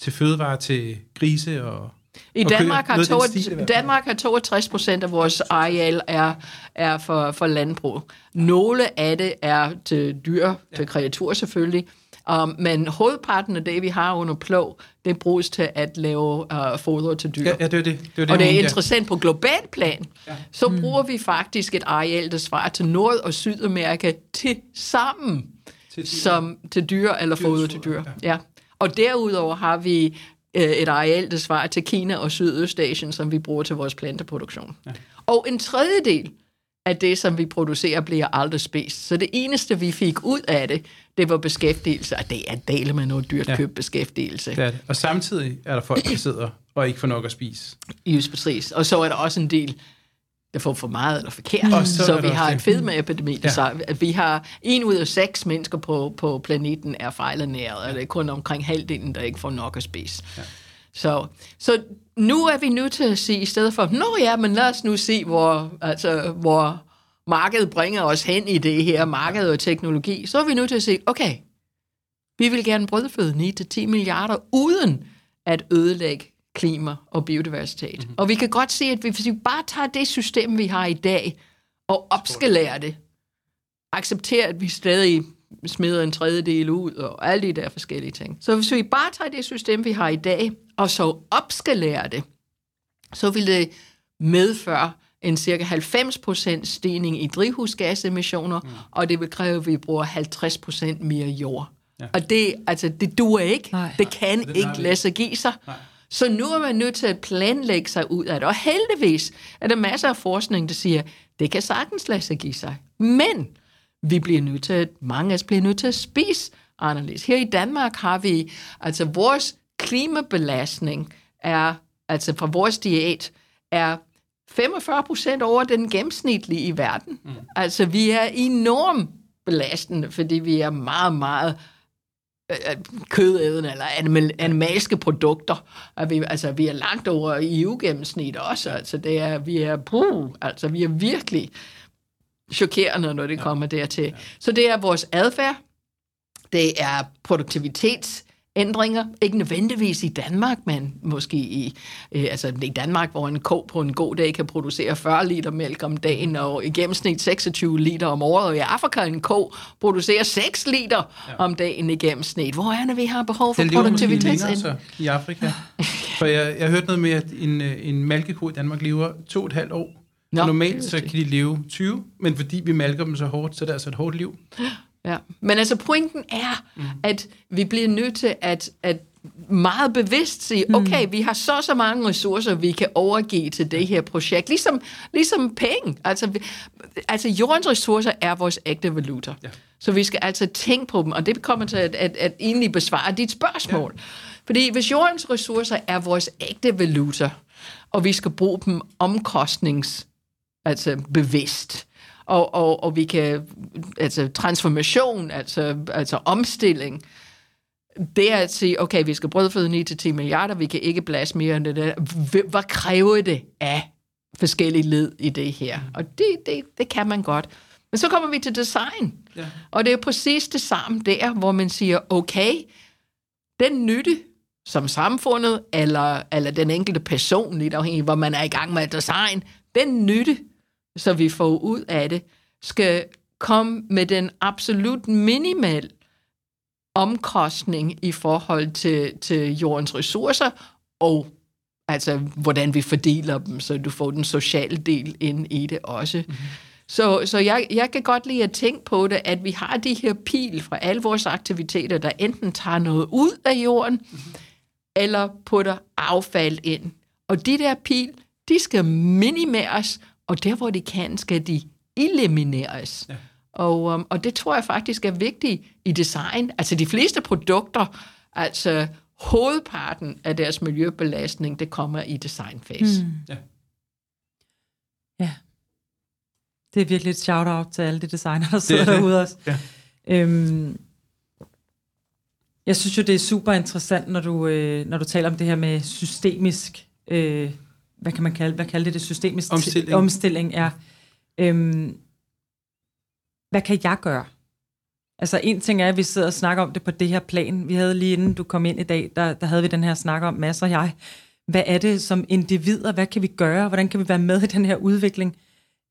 til fødevarer til grise og I Danmark har, Noget i den 62, stil i hvert fald. Danmark har 62 procent af vores areal er, er for, for landbrug. Nogle af det er til dyr, til kreaturer selvfølgelig, um, men hovedparten af det, vi har under plov, det bruges til at lave uh, foder til dyr. Ja, ja, det er det. det, er det Og det er interessant på global plan, ja. så bruger vi faktisk et areal, der svarer til Nord- og Sydamerika til sammen, Til dyr. som til dyr eller foder til dyr. Ja. Og derudover har vi et areal, der svarer til Kina og Sydøstasien, som vi bruger til vores planteproduktion. Ja. Og en tredjedel af det, som vi producerer, bliver aldrig spist. Så det eneste, vi fik ud af det, det var beskæftigelse, og det er dele med noget dyrt Ja. køb beskæftigelse. Det er det. Og samtidig er der folk, der sidder og ikke får nok at spise. Just præcis. Og så er der også en del, der får for meget eller forkert. Og så så vi har en fedmeepidemi. Ja. Så at vi har en ud af seks mennesker på, på planeten er fejlernæret, og det er kun omkring halvdelen, der ikke får nok at spise. Ja. Så, så nu er vi nødt til at sige, i stedet for, nå ja, men lad os nu se, hvor, altså, hvor markedet bringer os hen i det her, marked og teknologi, så er vi nødt til at sige, okay, vi vil gerne brødføde 9-10 milliarder, uden at ødelægge klima og biodiversitet. Mm-hmm. Og vi kan godt se, at vi, hvis vi bare tager det system, vi har i dag, og opskalerer det, accepterer, at vi stadig smider en tredjedel ud, og alle de der forskellige ting. Så hvis vi bare tager det system, vi har i dag, og så opskalerer det, så vil det medføre en cirka 90% stigning i drivhusgasemissioner, mm. og det vil kræve, at vi bruger 50% mere jord. Ja. Og det, altså, det duer ikke. Nej. Det kan det ikke lade sig give sig. Nej. Så nu er man nødt til at planlægge sig ud af det. Og heldigvis er der masser af forskning, der siger, det kan sagtens lade sig give sig. Men vi bliver nødt til at, mange af os bliver nødt til at spise anderledes. Her i Danmark har vi, altså vores klimabelastning er, altså fra vores diæt, er 45 procent over den gennemsnitlige i verden. Mm. Altså vi er enormt belastende, fordi vi er meget, meget kødædende eller animal, animalske produkter. Og vi, altså, vi er langt over EU-gennemsnit også. Altså, det er, vi, er, puh, altså, vi er virkelig chokerende, når det ja. kommer dertil. Ja. Så det er vores adfærd, det er produktivitetsændringer, ikke nødvendigvis i Danmark, men måske i, øh, altså i Danmark, hvor en ko på en god dag kan producere 40 liter mælk om dagen, og i gennemsnit 26 liter om året, og i Afrika en ko producerer 6 liter ja. om dagen i gennemsnit. Hvor er det, vi har behov for Den lever måske længere produktivitetsændringer? så i Afrika. For jeg, jeg hørte noget med, at en, øh, en malkeko i Danmark lever to og et halvt år. Nå, Normalt det så kan de leve 20, men fordi vi malker dem så hårdt, så er det altså et hårdt liv. Ja. Men altså pointen er, mm. at vi bliver nødt til at, at meget bevidst sige, okay, vi har så så mange ressourcer, vi kan overgive til det her projekt. Ligesom, ligesom penge. Altså, vi, altså jordens ressourcer er vores ægte valuta. Ja. Så vi skal altså tænke på dem, og det kommer til at, at, at egentlig besvare dit spørgsmål. Ja. Fordi hvis jordens ressourcer er vores ægte valuta, og vi skal bruge dem omkostnings altså bevidst. Og, og, og vi kan, altså transformation, altså, altså omstilling, det er at sige, okay, vi skal brødføde 9-10 milliarder, vi kan ikke blæse mere end det der. Hvad kræver det af forskellige led i det her? Og det, det, det kan man godt. Men så kommer vi til design. Ja. Og det er præcis det samme der, hvor man siger, okay, den nytte, som samfundet, eller, eller den enkelte person, lidt afhængig, hvor man er i gang med at design, den nytte, så vi får ud af det, skal komme med den absolut minimal omkostning i forhold til, til jordens ressourcer, og altså, hvordan vi fordeler dem, så du får den sociale del ind i det også. Mm-hmm. Så, så jeg, jeg kan godt lide at tænke på det, at vi har de her pil fra alle vores aktiviteter, der enten tager noget ud af jorden, mm-hmm. eller putter affald ind. Og de der pil, de skal minimeres, og der hvor de kan, skal de elimineres. Ja. Og, um, og det tror jeg faktisk er vigtigt i design. Altså de fleste produkter, altså hovedparten af deres miljøbelastning, det kommer i designfase. Mm. Ja. Ja. Det er virkelig et shout-out til alle de designer, der sidder det. derude også. Ja. Øhm, jeg synes jo, det er super interessant, når du, øh, når du taler om det her med systemisk, øh, hvad kan man kalde, hvad kalder det, det systemisk Omstilling. omstilling er. Øhm, hvad kan jeg gøre Altså en ting er, at vi sidder og snakker om det på det her plan. Vi havde lige inden du kom ind i dag, der, der havde vi den her snak om, masser og jeg. Hvad er det som individer? Hvad kan vi gøre? Hvordan kan vi være med i den her udvikling?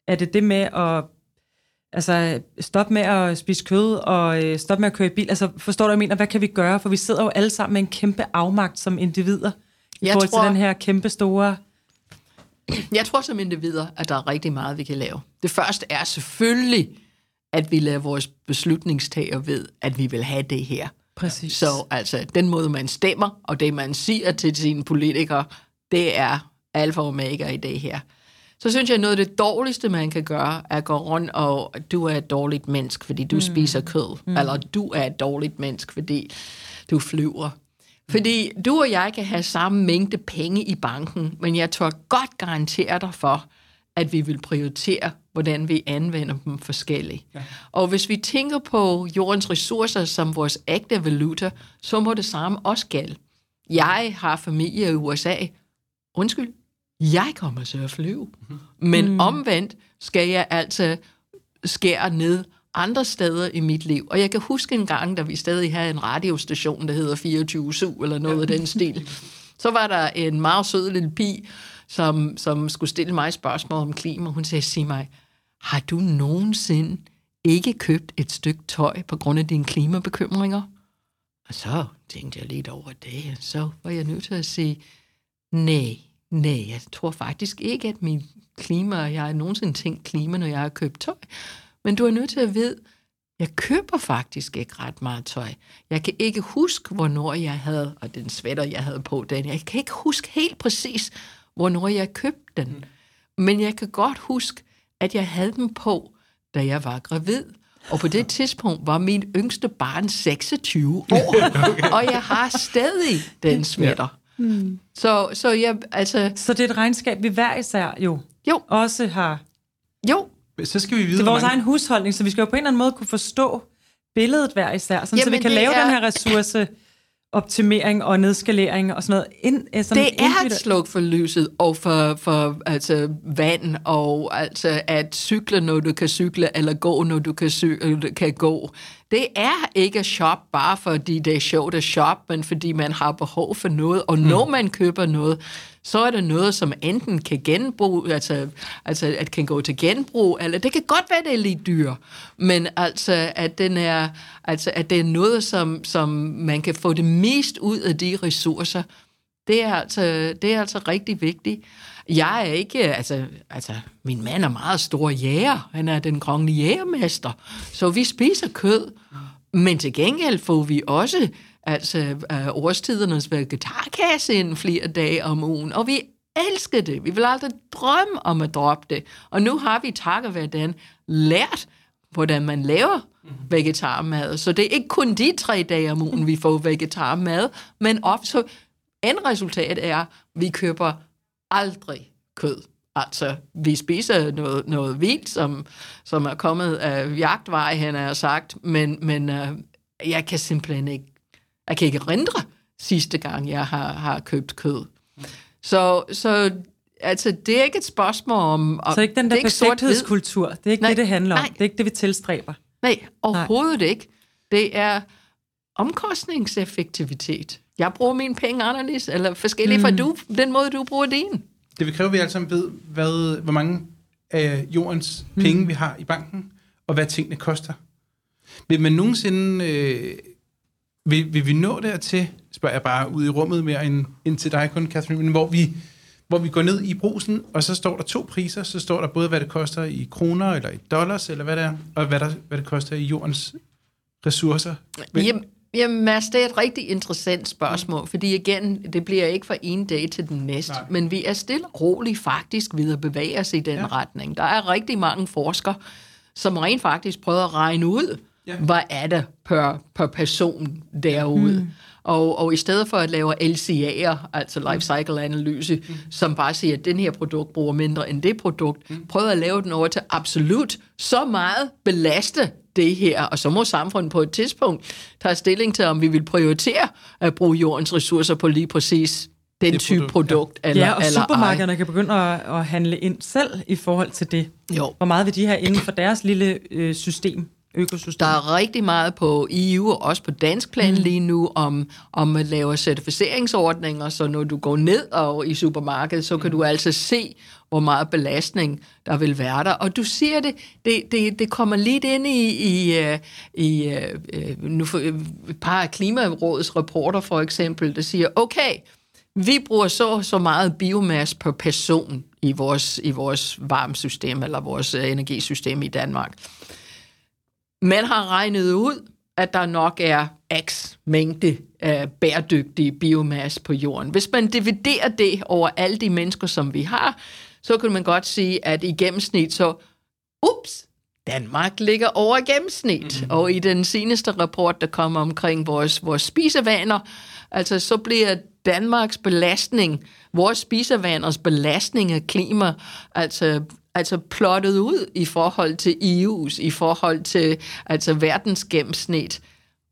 Er det det med at altså, stoppe med at spise kød og øh, stoppe med at køre i bil? Altså forstår du, hvad jeg mener? Hvad kan vi gøre? For vi sidder jo alle sammen med en kæmpe afmagt som individer i Jeg forhold tror- til den her kæmpe store... Jeg tror som individer, at der er rigtig meget, vi kan lave. Det første er selvfølgelig, at vi lader vores beslutningstager ved, at vi vil have det her. Præcis. Så altså, den måde, man stemmer, og det, man siger til sine politikere, det er alfa og omega i det her. Så synes jeg, at noget af det dårligste, man kan gøre, er at gå rundt og, du er et dårligt menneske, fordi du mm. spiser kød. Mm. Eller du er et dårligt menneske, fordi du flyver. Fordi du og jeg kan have samme mængde penge i banken, men jeg tør godt garantere dig for, at vi vil prioritere, hvordan vi anvender dem forskelligt. Ja. Og hvis vi tænker på jordens ressourcer som vores ægte valuta, så må det samme også gælde. Jeg har familie i USA. Undskyld, jeg kommer til at flyve. Men mm. omvendt skal jeg altså skære ned andre steder i mit liv. Og jeg kan huske en gang, da vi stadig havde en radiostation, der hedder 24-7 eller noget af den stil. Så var der en meget sød lille pige, som, som skulle stille mig spørgsmål om klima. Hun sagde, sig mig, har du nogensinde ikke købt et stykke tøj på grund af dine klimabekymringer? Og så tænkte jeg lidt over det, så var jeg nødt til at sige, nej, nej, jeg tror faktisk ikke, at min klima, jeg har nogensinde tænkt klima, når jeg har købt tøj. Men du er nødt til at vide, jeg køber faktisk ikke ret meget tøj. Jeg kan ikke huske, hvornår jeg havde, og den sweater, jeg havde på den, jeg kan ikke huske helt præcis, hvornår jeg købte den. Men jeg kan godt huske, at jeg havde den på, da jeg var gravid. Og på det tidspunkt var min yngste barn 26 år, og jeg har stadig den sweater. Mm. Så, så jeg, altså, Så det er et regnskab, vi hver især jo, jo, også har. jo, Så skal vi vide, Det er vores mange- egen husholdning, så vi skal jo på en eller anden måde kunne forstå billedet hver især, sådan, så vi Jamen, kan lave er- den her ressourceoptimering og nedskalering og sådan noget. Ind, eh, sådan det er individuelt. et sluk for lyset og for, for altså, vand og altså, at cykle, når du kan cykle, eller gå, når du kan, cy- kan gå. Det er ikke shop bare fordi det er sjovt at shop, men fordi man har behov for noget, og når man køber noget, så er det noget, som enten kan genbruge, altså, altså at kan gå til genbrug, eller det kan godt være, det er lidt dyr, men altså, at, den er, altså, at det er noget, som, som man kan få det mest ud af de ressourcer, det er altså, det er altså rigtig vigtigt. Jeg er ikke, altså, altså, min mand er meget stor jæger. Han er den kongelige jægermester. Så vi spiser kød. Men til gengæld får vi også altså, øh, årstidernes vegetarkasse ind flere dage om ugen. Og vi elsker det. Vi vil aldrig drømme om at droppe det. Og nu har vi takket være den lært, hvordan man laver vegetarmad. Så det er ikke kun de tre dage om ugen, vi får vegetarmad, men også endresultatet er, at vi køber aldrig kød. Altså, vi spiser noget, noget vildt, som, som er kommet af jagtvej, han har sagt, men, men uh, jeg kan simpelthen ikke, jeg kan ikke rindre sidste gang, jeg har, har købt kød. Så, så altså, det er ikke et spørgsmål om... Så ikke den det der er perfekthedskultur. Det er ikke Nej, det, det handler om. nej. Det er ikke det, vi tilstræber. Nej, overhovedet Nej. ikke. Det er omkostningseffektivitet. Jeg bruger mine penge anderledes, eller forskelligt mm. fra du, den måde, du bruger din. Det vil kræve, at vi alle sammen ved, hvad, hvor mange af jordens Mm. penge vi har i banken, og hvad tingene koster. Vil man nogensinde... Øh, vil, vil vi nå dertil, spørger jeg bare ud i rummet mere end, end til dig kun, Catherine, men hvor vi, hvor vi går ned i brusen, og så står der to priser, så står der både, hvad det koster i kroner, eller i dollars, eller hvad det er, og hvad, der, hvad det koster i jordens ressourcer. Men, Jamen, jamen Mads, det er et rigtig interessant spørgsmål, mm. fordi igen, det bliver ikke fra en dag til den næste, Nej. men vi er stille og roligt faktisk ved at bevæge os i den Ja. retning. Der er rigtig mange forskere, som rent faktisk prøver at regne ud, Ja. ja. hvad er det per, per person derude. Mm. Og, og i stedet for at lave LCA'er, altså life cycle analyse, mm. som bare siger, at den her produkt bruger mindre end det produkt, mm. prøv at lave den over til absolut så meget belaste det her, og så må samfundet på et tidspunkt tage stilling til, om vi vil prioritere at bruge jordens ressourcer på lige præcis den Det type produkt, produkt, ja. eller, Ja, og eller supermarkederne kan begynde at, at handle ind selv i forhold til det. Jo. Hvor meget vil de have inden for deres lille øh, system? økosystem. Der er rigtig meget på EU og også på dansk plan mm. lige nu om, om at lave certificeringsordninger, så når du går ned og i supermarkedet, så kan du altså se, hvor meget belastning der vil være der. Og du siger det, det, det, det kommer lidt ind i, i, øh, i øh, øh, nu for, et par af Klimarådets rapporter for eksempel, der siger, okay, vi bruger så så meget biomasse per person i vores, i vores varmesystem eller vores energisystem i Danmark. Man har regnet ud, at der nok er x mængde af bæredygtig biomasse på jorden. Hvis man dividerer det over alle de mennesker, som vi har, så kan man godt sige, at i gennemsnit så, ups, Danmark ligger over gennemsnit. Mm. Og i den seneste rapport, der kommer omkring vores, vores spisevaner, altså så bliver Danmarks belastning, vores spisevaners belastning af klima, altså altså plottet ud i forhold til EU's, i forhold til altså verdens gennemsnit.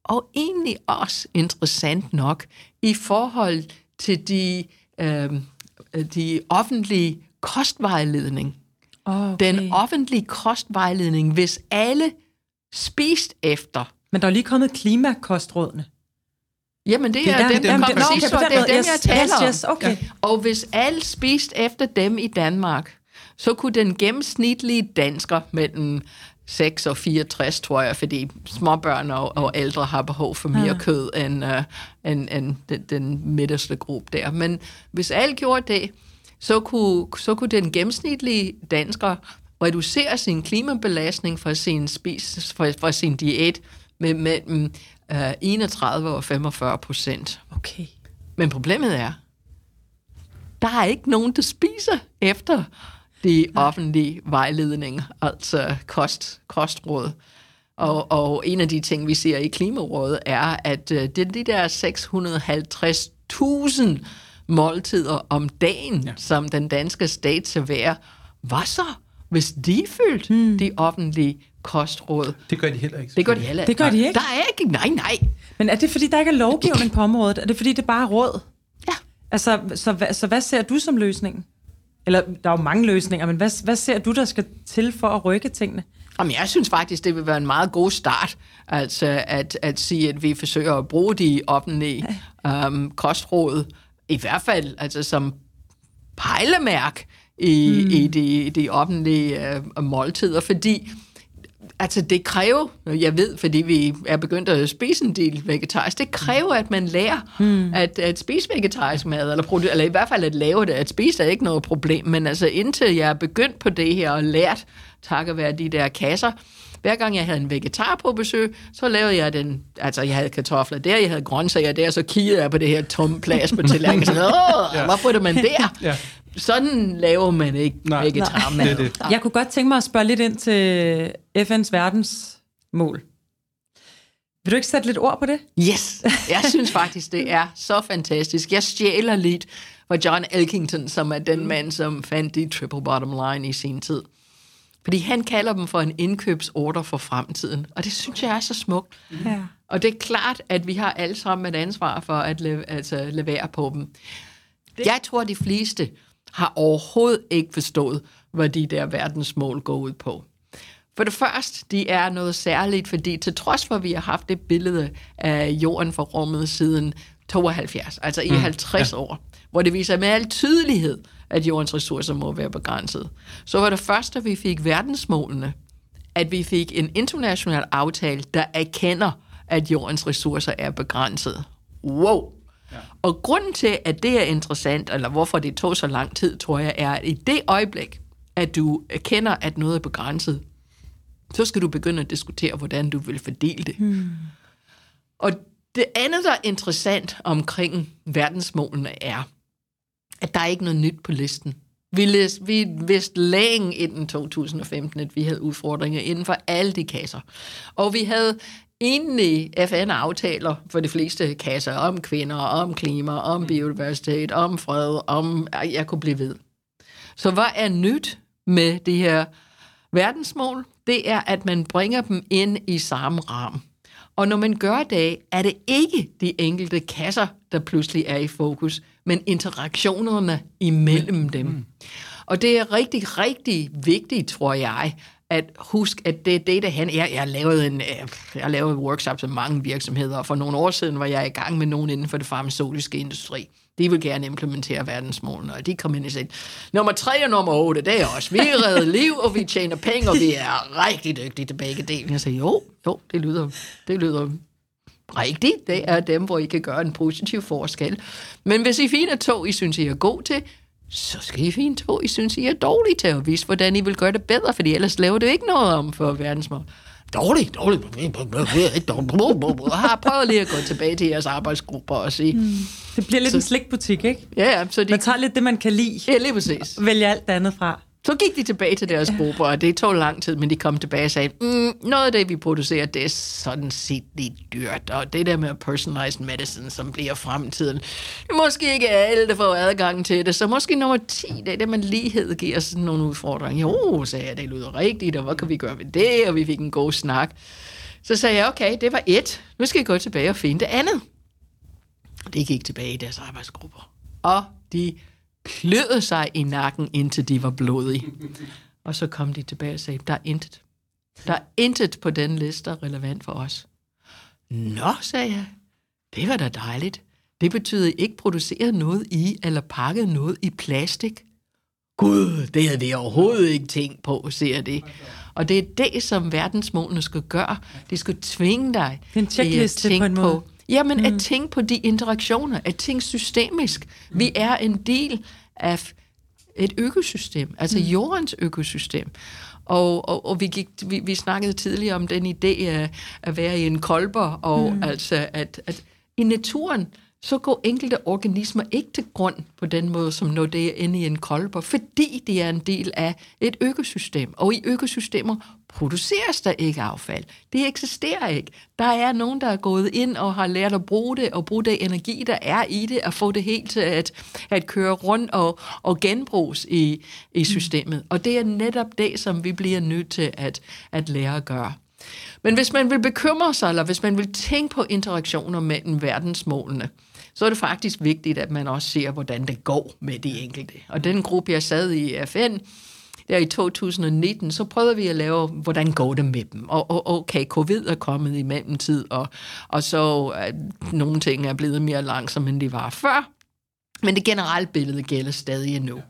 Og egentlig også interessant nok i forhold til de, øh, de offentlige kostvejledning. Okay. Den offentlige kostvejledning, hvis alle spist efter. Men der er lige kommet klimakostrådene. Jamen, det er, det er dem, der kommer sidste år. Det er dem, jeg taler om. Yes, okay. Og hvis alle spist efter dem i Danmark, så kunne den gennemsnitlige dansker mellem 6 og 64, tror jeg, fordi småbørn og, og ældre har behov for mere ja. kød end, uh, end, end den, den midterste gruppe der. Men hvis alle gjorde det, så kunne, så kunne den gennemsnitlige dansker reducere sin klimabelastning fra sin, spis, fra, fra sin diæt med mellem uh, 31 og 45 procent. Okay. Men problemet er, der er ikke nogen, der spiser efter de offentlige vejledninger, altså kost, kostråd. Og, og en af de ting, vi ser i Klimarådet, er, at uh, det er de der 650.000 måltider om dagen, ja. som den danske stat serverer. Hvad så, hvis de følte hmm. de offentlige kostråd? Det gør de heller ikke. Det gør de heller ikke. Det gør de ikke? Der er ikke, nej, nej. Men er det, fordi der ikke er lovgivning på området? Er det, fordi det er bare råd? Ja. Altså, så, så hvad ser du som løsningen? Eller, der er jo mange løsninger, men hvad, hvad ser du, der skal til for at rykke tingene? Jamen, jeg synes faktisk, det vil være en meget god start, altså at, at sige, at vi forsøger at bruge de offentlige um, kostråd, i hvert fald altså som pejlemærk i, mm. i de, de offentlige uh, måltider, fordi altså det kræver, jeg ved, fordi vi er begyndt at spise en del vegetarisk, det kræver, at man lærer hmm. at, at spise vegetarisk mad, eller, produ- eller i hvert fald at lave det. At spise er ikke noget problem, men altså indtil jeg er begyndt på det her og lært, takket være de der kasser, hver gang jeg havde en vegetar på besøg, så lavede jeg den, altså jeg havde kartofler der, jeg havde grøntsager der, så kiggede jeg på det her tomme plads på tallerkenen, så åh, ja. hvorfor er man der? Ja sådan laver man ikke Nej. vegetarmad. Det, det. Jeg kunne godt tænke mig at spørge lidt ind til FN's verdensmål. Vil du ikke sætte lidt ord på det? Yes, jeg synes faktisk, det er så fantastisk. Jeg stjæler lidt fra John Elkington, som er den mand, som fandt de triple bottom line i sin tid. Fordi han kalder dem for en indkøbsorder for fremtiden. Og det synes jeg er så smukt. Ja. Og det er klart, at vi har alle sammen et ansvar for at leve, altså, levere på dem. Jeg tror, de fleste har overhovedet ikke forstået, hvad de der verdensmål går ud på. For det første, de er noget særligt, fordi til trods for, at vi har haft det billede af jorden for rummet siden 72, altså i mm, 50 ja. år, hvor det viser med al tydelighed, at jordens ressourcer må være begrænset. Så var det første, at vi fik verdensmålene, at vi fik en international aftale, der erkender, at jordens ressourcer er begrænset. Wow! Og grunden til, at det er interessant, eller hvorfor det tog så lang tid, tror jeg, er, at i det øjeblik, at du kender, at noget er begrænset, så skal du begynde at diskutere, hvordan du vil fordele det. Hmm. Og det andet, der er interessant omkring verdensmålene, er, at der er ikke noget nyt på listen. Vi, læste, vi vidste længe inden 2015, at vi havde udfordringer inden for alle de kasser. Og vi havde egentlig FN-aftaler for de fleste kasser om kvinder, om klima, om biodiversitet, om fred, om... Jeg kunne blive ved. Så hvad er nyt med det her verdensmål? Det er, at man bringer dem ind i samme ram. Og når man gør det, er det ikke de enkelte kasser, der pludselig er i fokus, men interaktionerne imellem dem. Mm. Og det er rigtig, rigtig vigtigt, tror jeg, at husk, at det er det, der han er. Jeg har lavet en, øh, jeg har lavet workshops med mange virksomheder, og for nogle år siden var jeg i gang med nogen inden for det farmaceutiske industri. De vil gerne implementere verdensmålene, og de kom ind og sagde, nummer tre og nummer otte, det er også. Vi redder liv, og vi tjener penge, og vi er rigtig dygtige til begge dele. Jeg sagde, jo, jo, det lyder, det lyder rigtigt. Det er dem, hvor I kan gøre en positiv forskel. Men hvis I finder to, I synes, I er god til, så skal I finde to, I synes, I er dårlige til at vise, hvordan I vil gøre det bedre, fordi ellers laver det ikke noget om for verdensmål. Dårligt, dårligt. Jeg har prøvet lige at gå tilbage til jeres arbejdsgrupper og sige... Mm. Det bliver lidt så, en slikbutik, ikke? Ja, ja. Så de, man tager lidt det, man kan lide. Ja, lige præcis. Og vælger alt andet fra. Så gik de tilbage til deres grupper, og det tog lang tid, men de kom tilbage og sagde, mm, noget af det, vi producerer, det er sådan set lidt dyrt, og det der med personalized medicine, som bliver fremtiden, måske ikke alle, der får adgang til det, så måske nummer 10, det er det, man lighed giver sådan nogle udfordringer. Jo, sagde jeg, det lyder rigtigt, og hvad kan vi gøre ved det, og vi fik en god snak. Så sagde jeg, okay, det var et, nu skal jeg gå tilbage og finde det andet. Det gik tilbage i deres arbejdsgrupper, og de kløede sig i nakken, indtil de var blodige. Og så kom de tilbage og sagde, der er intet. Der er intet på den liste, er relevant for os. Nå, sagde jeg. Det var da dejligt. Det betyder, ikke producerer noget i, eller pakket noget i plastik. Gud, det havde vi overhovedet ikke tænkt på, siger det. Og det er det, som verdensmålene skal gøre. De skal tvinge dig en til at tænke på Jamen, mm. at tænke på de interaktioner, at tænke systemisk. Vi er en del af et økosystem, altså mm. jordens økosystem. Og, og, og vi, gik, vi, vi snakkede tidligere om den idé af at være i en kolber, og mm. altså at, at i naturen, så går enkelte organismer ikke til grund på den måde, som når det er inde i en kolber, fordi de er en del af et økosystem. Og i økosystemer produceres der ikke affald. Det eksisterer ikke. Der er nogen, der er gået ind og har lært at bruge det, og bruge den energi, der er i det, og få det helt til at, at køre rundt og, og genbruges i, i systemet. Og det er netop det, som vi bliver nødt til at, at lære at gøre. Men hvis man vil bekymre sig, eller hvis man vil tænke på interaktioner mellem verdensmålene, så er det faktisk vigtigt, at man også ser, hvordan det går med de enkelte. Og den gruppe, jeg sad i FN, der i 2019, så prøvede vi at lave, hvordan går det med dem. Og, og okay, covid er kommet i mellemtid, og, og så at nogle ting er blevet mere langsomme, end de var før. Men det generelle billede gælder stadig endnu.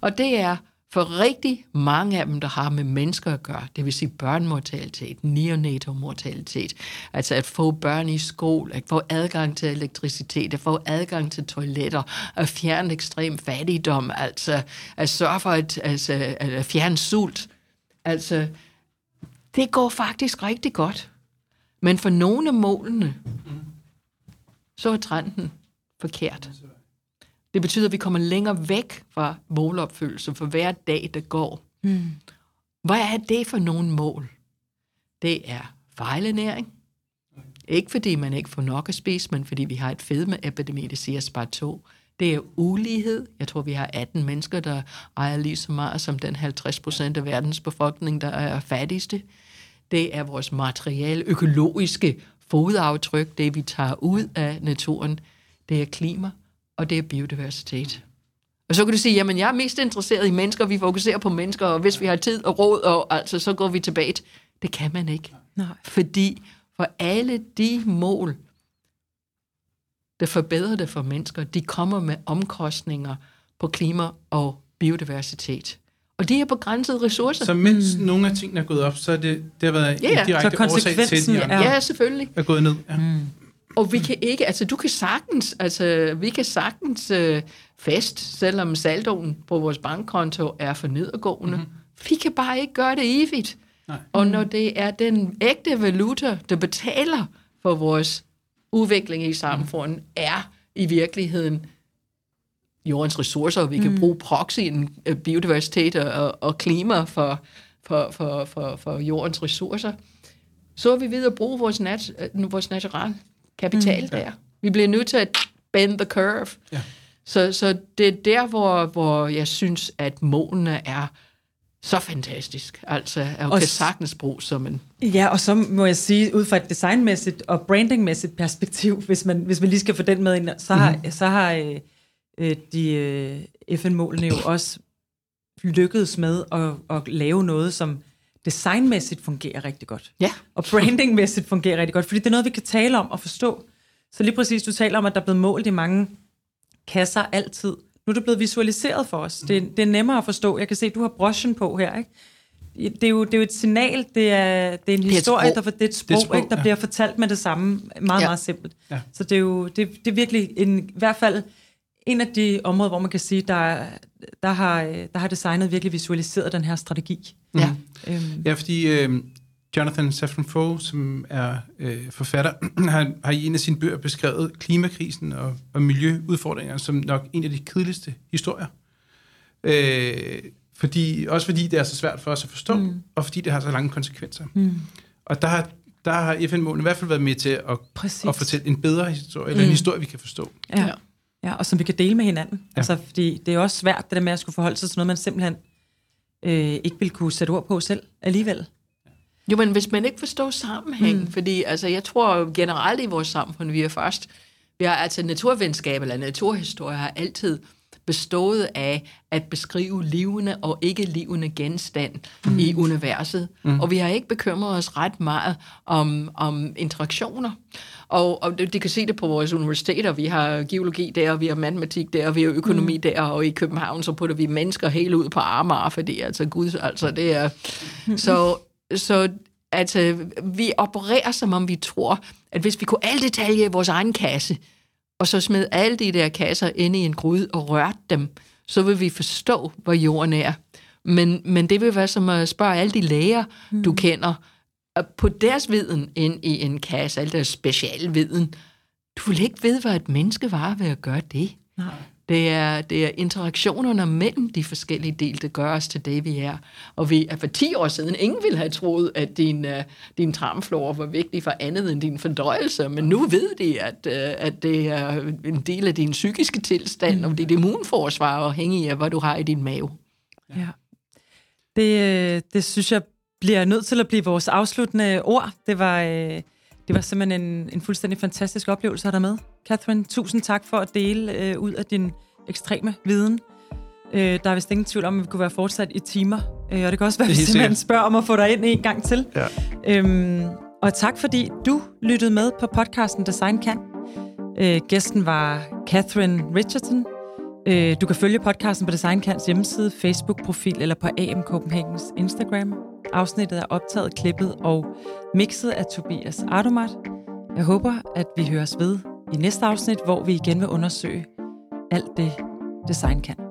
Og det er, for rigtig mange af dem, der har med mennesker at gøre, det vil sige børnemortalitet, neonatomortalitet, altså at få børn i skole, at få adgang til elektricitet, at få adgang til toiletter, at fjerne ekstrem fattigdom, altså at sørge for at, altså, at fjerne sult. Altså, det går faktisk rigtig godt. Men for nogle af målene, så er trenden forkert. Det betyder, at vi kommer længere væk fra målopfyldelse for hver dag, der går. Mm. Hvad er det for nogle mål? Det er fejlenæring. Ikke fordi man ikke får nok at spise, men fordi vi har et fedmeepidemi, det siger SPAR 2. Det er ulighed. Jeg tror, vi har 18 mennesker, der ejer lige så meget som den 50 procent af verdens befolkning, der er fattigste. Det er vores materiale, økologiske fodaftryk, det vi tager ud af naturen. Det er klima og det er biodiversitet. Og så kan du sige, jamen jeg er mest interesseret i mennesker, vi fokuserer på mennesker, og hvis vi har tid og råd, og altså, så går vi tilbage. Det kan man ikke. Nej. Fordi for alle de mål, der forbedrer det for mennesker, de kommer med omkostninger på klima og biodiversitet. Og de har begrænsede ressourcer. Så mens mm. nogle af tingene er gået op, så er det, det har været ja, en direkte årsag til, at de er, ja, selvfølgelig. er gået ned. Ja. Mm. Og vi kan ikke, altså du kan sagtens, altså vi kan sagtens øh, fest, selvom saldoen på vores bankkonto er for nedadgående. Mm-hmm. Vi kan bare ikke gøre det evigt. Nej. Og når det er den ægte valuta, der betaler for vores udvikling i samfundet, mm. er i virkeligheden jordens ressourcer, og vi kan mm. bruge proxyen, øh, biodiversitet og, og klima for, for, for, for, for jordens ressourcer, så er vi ved at bruge vores, nat, øh, vores natural kapital mm. der. Vi bliver nødt til at bend the curve. Ja. Så, så det er der, hvor, hvor jeg synes, at målene er så fantastisk. Altså, og, og kan sagtens bruges som en... Ja, og så må jeg sige, ud fra et designmæssigt og brandingmæssigt perspektiv, hvis man, hvis man lige skal få den med ind, så har, mm. så har øh, øh de øh, FN-målene jo også lykkedes med at, at lave noget, som designmæssigt fungerer rigtig godt. Ja. Og brandingmæssigt fungerer rigtig godt, fordi det er noget, vi kan tale om og forstå. Så lige præcis, du taler om, at der er blevet målt i mange kasser altid. Nu er det blevet visualiseret for os. Det, det er nemmere at forstå. Jeg kan se, at du har brochen på her, ikke? Det er, jo, det er jo et signal, det er, det er en et historie, sprog. der, det er et sprog, et sprog, ikke, der ja. bliver fortalt med det samme, meget, Ja. meget simpelt. Ja. Så det er jo det, det er virkelig en, i hvert fald en af de områder, hvor man kan sige, der, der, har, der har designet virkelig visualiseret den her strategi. Ja. Øhm, Ja, fordi øh, Jonathan Safran Foer, som er øh, forfatter, har, har i en af sine bøger beskrevet klimakrisen og, og miljøudfordringer som nok en af de kedeligste historier. Øh, fordi, også fordi det er så svært for os at forstå, mm. og fordi det har så lange konsekvenser. Mm. Og der har, der har FN-målene i hvert fald været med til at, Præcis. at fortælle en bedre historie, eller en Mm. historie, vi kan forstå. Ja. Ja. og som vi kan dele med hinanden. Ja. Altså, fordi det er også svært, det der med at skulle forholde sig til noget, man simpelthen øh, ikke vil kunne sætte ord på selv alligevel. Jo, men hvis man ikke forstår sammenhæng, mm. fordi altså, jeg tror generelt i vores samfund, vi er først, vi har altså naturvidenskab eller naturhistorie har altid bestået af at beskrive levende og ikke levende genstand mm. i universet. Mm. Og vi har ikke bekymret os ret meget om, om interaktioner. Og, og de kan se det på vores universiteter. Vi har geologi der, og vi har matematik der, og vi har økonomi mm. der, og i København så putter vi mennesker helt ud på Amager, fordi altså gud, altså det er... Så, så altså, vi opererer, som om vi tror, at hvis vi kunne alle detaljer i vores egen kasse, og så smed alle de der kasser ind i en gryde og rørte dem, så vil vi forstå, hvor jorden er. Men, men det vil være som at spørge alle de læger, mm. du kender, på deres viden ind i en kasse, al deres specialviden. Du vil ikke vide, hvad et menneske var ved at gøre det. Nej. Det er, det er interaktionerne mellem de forskellige dele, der gør os til det, vi er. Og vi er for 10 år siden, ingen ville have troet, at din, uh, din tarmflora var vigtig for andet end din fordøjelse, men nu ved de, at, uh, at det er en del af din psykiske tilstand, mm. og dit immunforsvar er afhængig af, hvad du har i din mave. Ja. Det, øh, det synes jeg bliver nødt til at blive vores afsluttende ord. Det var, Uh det var simpelthen en, en fuldstændig fantastisk oplevelse at have dig med. Catherine, tusind tak for at dele øh, ud af din ekstreme viden. Øh, der er vist ingen tvivl om, at vi kunne være fortsat i timer. Øh, og det kan også være, at vi simpelthen spørger om at få dig ind en gang til. Ja. Øhm, og tak fordi du lyttede med på podcasten Design Kan. Øh, gæsten var Catherine Richardson. Øh, du kan følge podcasten på Designkans hjemmeside, Facebook-profil eller på AM Copenhagens Instagram. Afsnittet er optaget, klippet og mixet af Tobias Ardomat. Jeg håber, at vi høres ved i næste afsnit, hvor vi igen vil undersøge alt det, design kan.